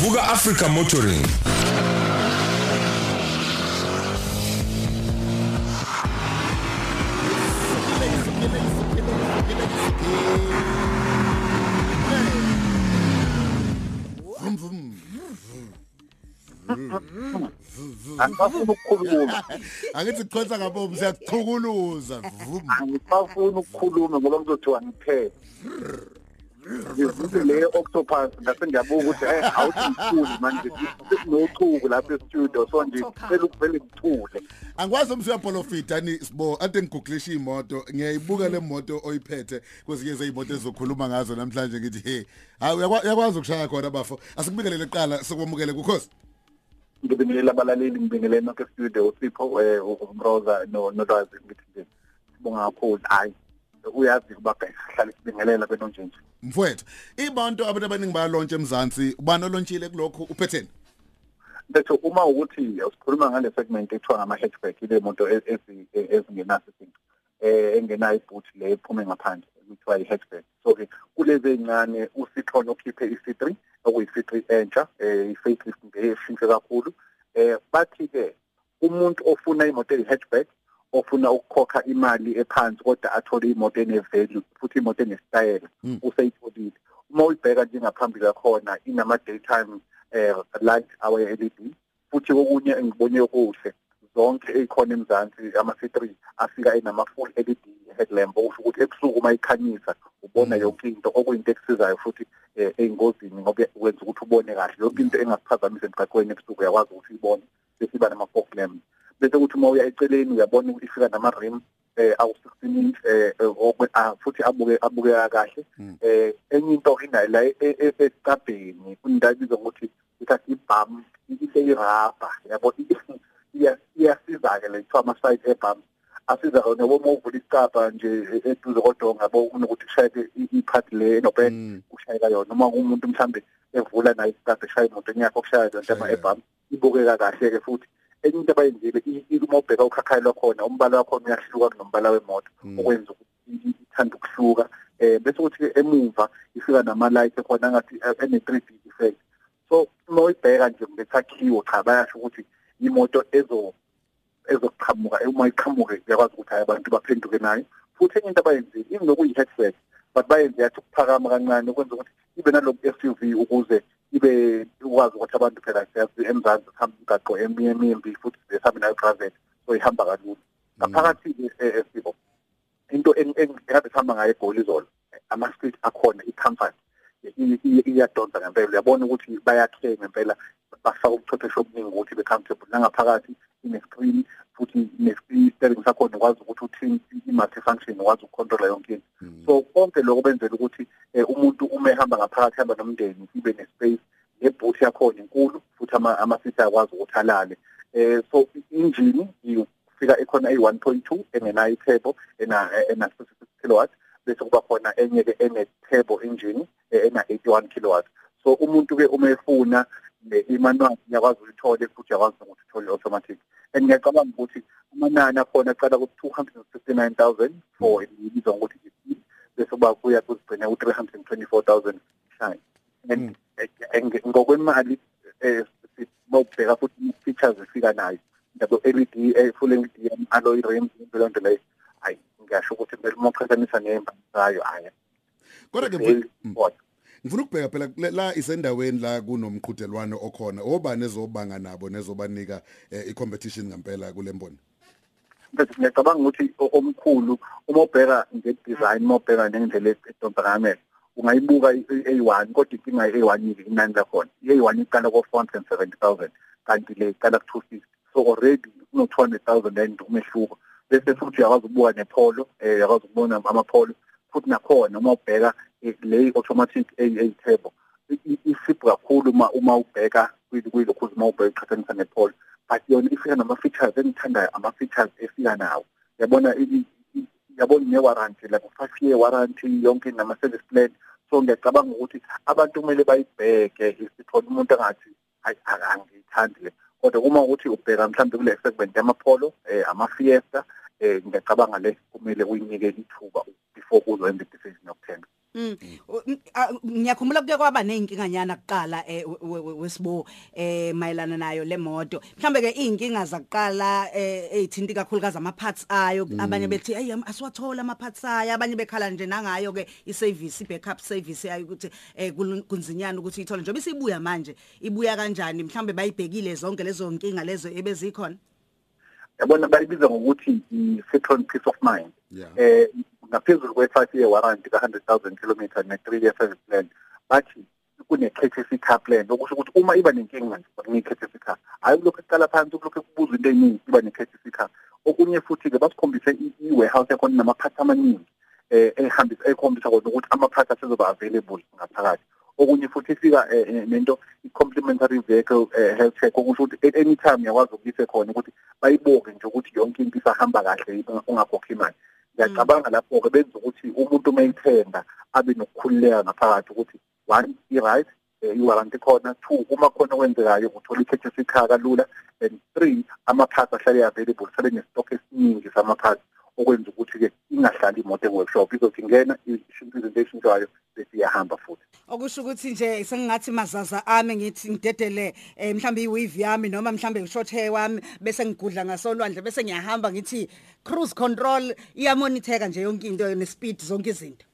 vuka africa motoring Angifuni ukukhuluma. Angithi kukhonza ngabomu siyakuchukuluza. Angifuni ukukhuluma ngoba ngizothiwa ngiphethe. Ngizithi le octopus ngase ngiyabuka ukuthi hey awuthi ngithule manje sinochuku lapha e-studio so nje phela ukuvele ngithule. Angikwazi umsiya Polofit ani sibo ade ngiguglisha imoto ngiyayibuka le moto oyiphethe kwezinye zeyimoto ezokhuluma ngazo namhlanje ngithi hey hayi uyakwazi ukushaya khona bafo. Asikubikelele qala sokwamukele kukhosi. Ngibingelela abalaleli ngibingelela nonke studio uSipho eh uMroza no nolwazi ngithi nje sibonga kakhulu hayi. Uyazi kuba hlala sibingelela benonjinje mfowethu ibantu abantu abaningi bayalontsha emzansi ubani olontshile kulokho? Uphetheni. Bethu uma ukuthi usikhuluma ngale segment ethiwa ngama hatchback ile moto ezingenaso izinto eh engenayo ibooth le ephume ngaphandle kuthiwa i-hatchback so ke kulezi encane usikhona okhiphe i-C3 okuyi-C3 entsha eh i-facelift ngeshintshe kakhulu. Eh bathi ke umuntu ofuna imoto eyi-hatchback ofuna ukukhokha imali ephansi kodwa athole imoto ene-value futhi imoto enesitayela useyitholile uma uyibheka njengaphambili yakhona inama daytime eh light hour LED futhi okunye engibone kuhle zonke ezikhona emzansi ama C3 afika enama full LED headlamp okusho ukuthi ebusuku uma ikhanyisa ubona yonke into okuyinto ekusizayo futhi eyingozini ngoba wenza ukuthi ubone kahle. Yonke into engakuphazamisa emgaqweni ebusuku uyakwazi ukuthi uyibone besiba nama fog lamp bese ukuthi uma uya eceleni uyabona ukuthi ifika nama rim eh awu 16 inch eh futhi abuke abukeka kahle. Eh enye into inayo la esicabheni kundabiza ukuthi ithathi ibham ise irabha yabo iyasiza ke le kuthiwa ama side ebham asiza kona uma uvula isicabha nje eduze kodwa ngabo unokuthi ushayeke iphathi le enobed ushayeka yona. Uma umuntu mhlambe evula nayo isicabha eshaya imoto yakho kushaya zonke ama ebham ibukeka kahle ke futhi. Enye into abayenzile uma ubheka ukhakhayi lwakhona umbala wakhona uyahluka kunombala wemoto okwenza ukuthi ithanda ukuhluka. Eh bese kuthi emuva ifika nama light ekhona ngathi ene 3D effect. So uma uyibheka nje ngesakhiwo cha bayasho ukuthi imoto ezo ezoqhamuka uma iqhamuke uyakwazi ukuthi hayi abantu baphenduke nayo. Futhi enye into abayenzile inokuyi headset but bayenze yathi ukuphakama kancane ukwenza ukuthi ibe naloku SUV ukuze ibe ukwazi ukuthi abantu phela siyazi emzansi sihamba imigaqo emiyemimbi futhi sihambe nayo private so ihamba kalula ngaphakathi esibo into engikade sihamba ngayo eGoli izolo ama street akhona i-comfort iyadonsa ngempela. Uyabona ukuthi bayakhe ngempela bafaka ubuchwepheshe obuningi ukuthi be-comfortable nangaphakathi ine-screen futhi ne-steering sakhona ukwazi ukuthi uthini i-multi-function ukwazi ukucontrola yonke into. So konke lokho benzela ukuthi umuntu uma ehamba ngaphakathi hamba nomndeni ibe ne-space nebooth yakhona inkulu futhi ama-seat ayakwazi ukuthi alale. Eh so injini ifika ekhona eyi-1.2 engenayo i-turbo ena-66 kilowatt bese kuba khona enye ke ene-turbo engine ena-81 kilowatt so umuntu ke uma efuna i-manual uyakwazi uyithole futhi uyakwazi ukuthi uthole automatic and ngiyacabanga ukuthi amanani akhona aqala ku-259,000 for ibizwa ngokuthi bese kuba kuya kuzigcina ku-324,000 shine and ngokwemali eh mawubheka futhi features zifika nayo yabo LED full LED alloy rims into nto leyo. hayi ngiyasho ukuthi kumele uma uqhathanisa nehamba ngayo hayi kodwa ke ngifuna ukubheka phela la isendaweni la kunomqhudelwano okhona obani ezobanga nabo nezobanika i-competition ngempela kule mbono bese ngiyacabanga ukuthi omkhulu uma ubheka nge-design uma ubheka ngendlela edonsa ngamehlo ungayibuka i-A1 kodwa inkinga i-A1 yile inani lakhona. i-A1 iqala ko-470,000 kanti le iqala ku-250 so already kuno-200,000 and umehluko. Bese futhi uyakwazi ukubuka nepolo eh uyakwazi ukubona amapolo futhi nakhona uma ubheka le automatic eyi-turbo isipho kakhulu uma uma ubheka kwilokhu uma ubheka iqhathanisa nepolo but yona ifika nama-features engithandayo ama-features efika nawo. Yabona yabona ne-warranty like u-five year warranty yonke nama-service plan. So ngiyacabanga ukuthi abantu kumele bayibheke isithole umuntu angathi angiyithandi le. Kodwa uma ukuthi ubheka mhlawumbe kule segment yamapolo eh ama-fiesta eh ngiyacabanga le kumele uyinike ithuba before uzoyenza i-decision yokuthenga. Ngiyakhumbula kuke kwaba nezinkinganyana kuqala eh wesibo eh mayelana nayo le moto. Mhlambe ke izinkinga zakuqala eh ezithinta kakhulukazi ama parts ayo abanye bethi hey asiwathola ama parts ayo. Abanye bekhala nje nangayo ke i service i backup service yayo ukuthi eh kunzinyana ukuthi ithole. Njengoba isibuya manje ibuya kanjani? Mhlambe bayibhekile zonke lezo nkinga lezo ebezikhona? Yabona bayibiza ngokuthi i-Citroen peace of mind. Eh ngaphezulu kwe-5 year warranty ka-100,000 km ne-3 year service plan bathi kune-courtesy car plan. Okusho ukuthi uma iba nenkinga bakunika-courtesy car hayi kulokhu kuqala phansi kulokhu kubuza into eningi iba ne-courtesy car. Okunye futhi-ke basikhombise i-warehouse yakhona namaphathi amaningi eh ehambisa ekhombisa kona ukuthi amaphathi asezoba available ngaphakathi. Okunye futhi ifika nento i-complementary vehicle health check okusho ukuthi at any time uyakwazi ukuyise khona ukuthi bayiboke nje ukuthi yonke into isahamba kahle ungakhokhi imali. Ngiyacabanga lapho-ke benza ukuthi umuntu uma eyithenga abe nokukhululeka ngaphakathi ukuthi one i-right i-warranty khona two uma khona okwenzekayo uthola i-courtesy car kalula. And three ama-parts ahlale available sale nestock esiningi sama-parts okwenza ukuthi-ke ingahlali imoto e-workshop. Izothi ingena ishintsha izinto ey'shintshwayo bese iyahamba futhi. Okusho ukuthi nje sengingathi mazaza ami ngithi ngidedele eh, mhlambe iweave yami noma mhlambe ushort hair wami bese ngigudla ngasolwandle bese ngiyahamba ngithi cruise control iyamonitheka nje yonke into nespeed zonke izinto.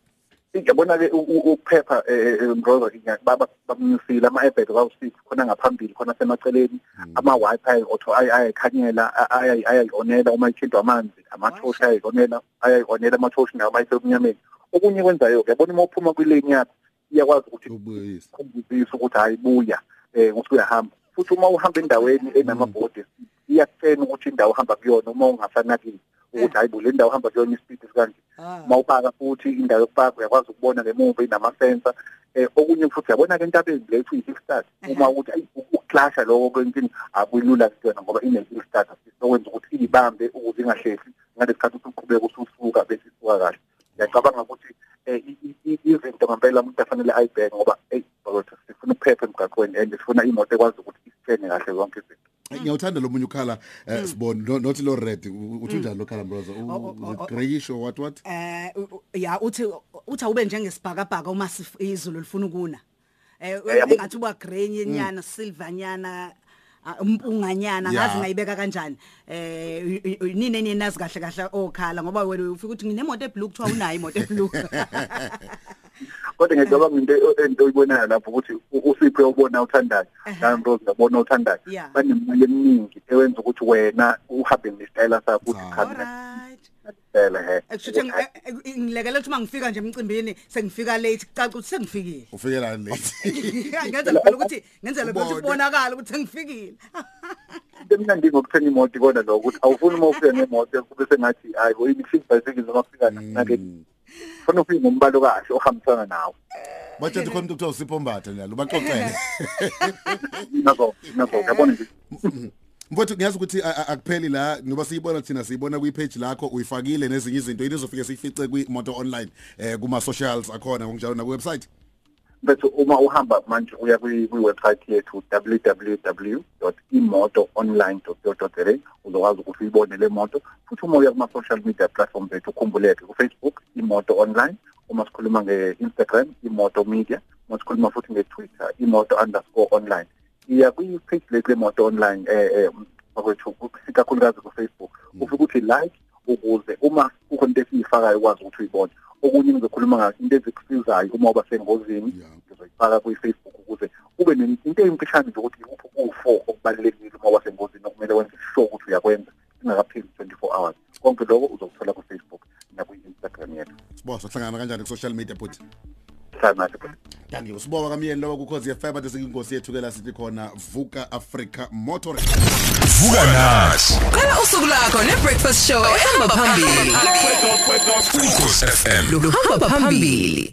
Ngiyabona-ke ukuphepha mrozo bamnyusile ama-airbag kawu-six khona ngaphambili khona semaceleni ama-wifi otho ayayikhanyela ayayonela uma ithintwa amanzi amathoshi ayayonela ayayonela amathoshi nawo mayisemnyameni okunye kwenzayo-ke yabona uma uphuma kwilane yakho iyakwazi ukuthi ukhumbuzise ukuthi hayi buya um ukuthi uyahamba. Futhi uma uhamba endaweni enamabhodi iyakutshena ukuthi indawo uhamba kuyona uma ungasanakile ukuthi hayi bo le ndawo uhamba kuyona ispeed sikanje uma upaka futhi indawo yokupaka uyakwazi ukubona ngemuva inama-sensa um okunye futhi yabona-ke entabeni le ethu i-hill start. Uma ukuthi ukuclasha lokho kwenkinga akuyilula kuyona ngoba ine-hill start okwenza ukuthi iyibambe ukuze ingahlehli ngalesi sikhathi usuqhubeka ususuka bese isuka kahle. Ngiyacabanga ukuthi izinto ngempela umuntu afanele ayibheke ngoba eyi sifuna ukuphepha emgaqweni and sifuna imoto ekwazi ukuthi isitshene kahle zonke izinto. Ngiyawuthanda lo munye ukhala sibona nothi lo red uthi njani lo khala mbroza grayish or what what? Eh ya uthi uthi awube njengesibhakabhaka uma izulu lifuna ukuna. Eh ngathi uba grey nyana silver nyana umpunganyana ngazi ngayibeka kanjani. Eh nini nini nazi kahle kahle okhala ngoba wena ufika ukuthi nginemoto eblue kuthiwa unayo imoto eblue kodwa ngicabanga into into oyibonayo lapho ukuthi usiphe ubona uthandayo nami Rose ngabona uthandayo banemali eminingi ewenza ukuthi wena uhambe nesitayela sakho ukuthi khamera Phela he. Ekushuthe ngilekela ukuthi mangifika nje emcimbini sengifika late caca ukuthi sengifikile. Ufike la late. Ngenzela phela ukuthi ngenzela phela ukuthi kubonakala ukuthi sengifikile. Into emnandi ngokuthenga imoto ikona lo ukuthi awufuni uma ufika ngemoto kube sengathi hayi boyini ifika bicycle noma kufika nake. Funa ufike ngombalo kahle ohambisana nawe. Bathe khona umuntu kuthiwa usipho mbatha njalo baxoxele. Nako nako yabona nje. Mfowethu ngiyazi ukuthi akupheli la ngoba siyibona thina siyibona kwi page lakho uyifakile nezinye izinto yini izofike siyifice kwi moto online eh kuma socials akhona ngokunjalo na ku website bese uma uhamba manje uya kwi website yethu www.imotoonline.co.za uzokwazi ukuthi uyibone le moto. Futhi uma uya kuma social media platforms ethu ukhumbuleke ku Facebook imoto online uma sikhuluma nge-Instagram imoto media uma sikhuluma futhi nge-Twitter imoto_online. Iya kwi-page lethu lemoto online eh bakwethu sikakhulukazi ku-Facebook. Ufika uthi like ukuze uma kukhona into esiyifakayo ukwazi ukuthi uyibone. Okunye ngizokhuluma ngayo into ezikusizayo uma uba sengozini. Ngizoyifaka kwi-Facebook ukuze ube into eyimfishane nje ukuthi ukuphi ku-four okubalulekile uma uba sengozini okumele wenze sure ukuthi uyakwenza ingakapheli 24 hours konke lokho uzokuthola ku-Facebook nakwi-Instagram yethu sibo sohlangana kanjani ku-social media futhi sangathi Thank you. Siboba kamyeni lo kukhozi FM bese inkosi yethu ke la sithi khona Vuka Africa Motor. Vuka nathi. Qala usuku lakho ne breakfast show ehamba phambili. Ukhosi FM. Lo hamba phambili.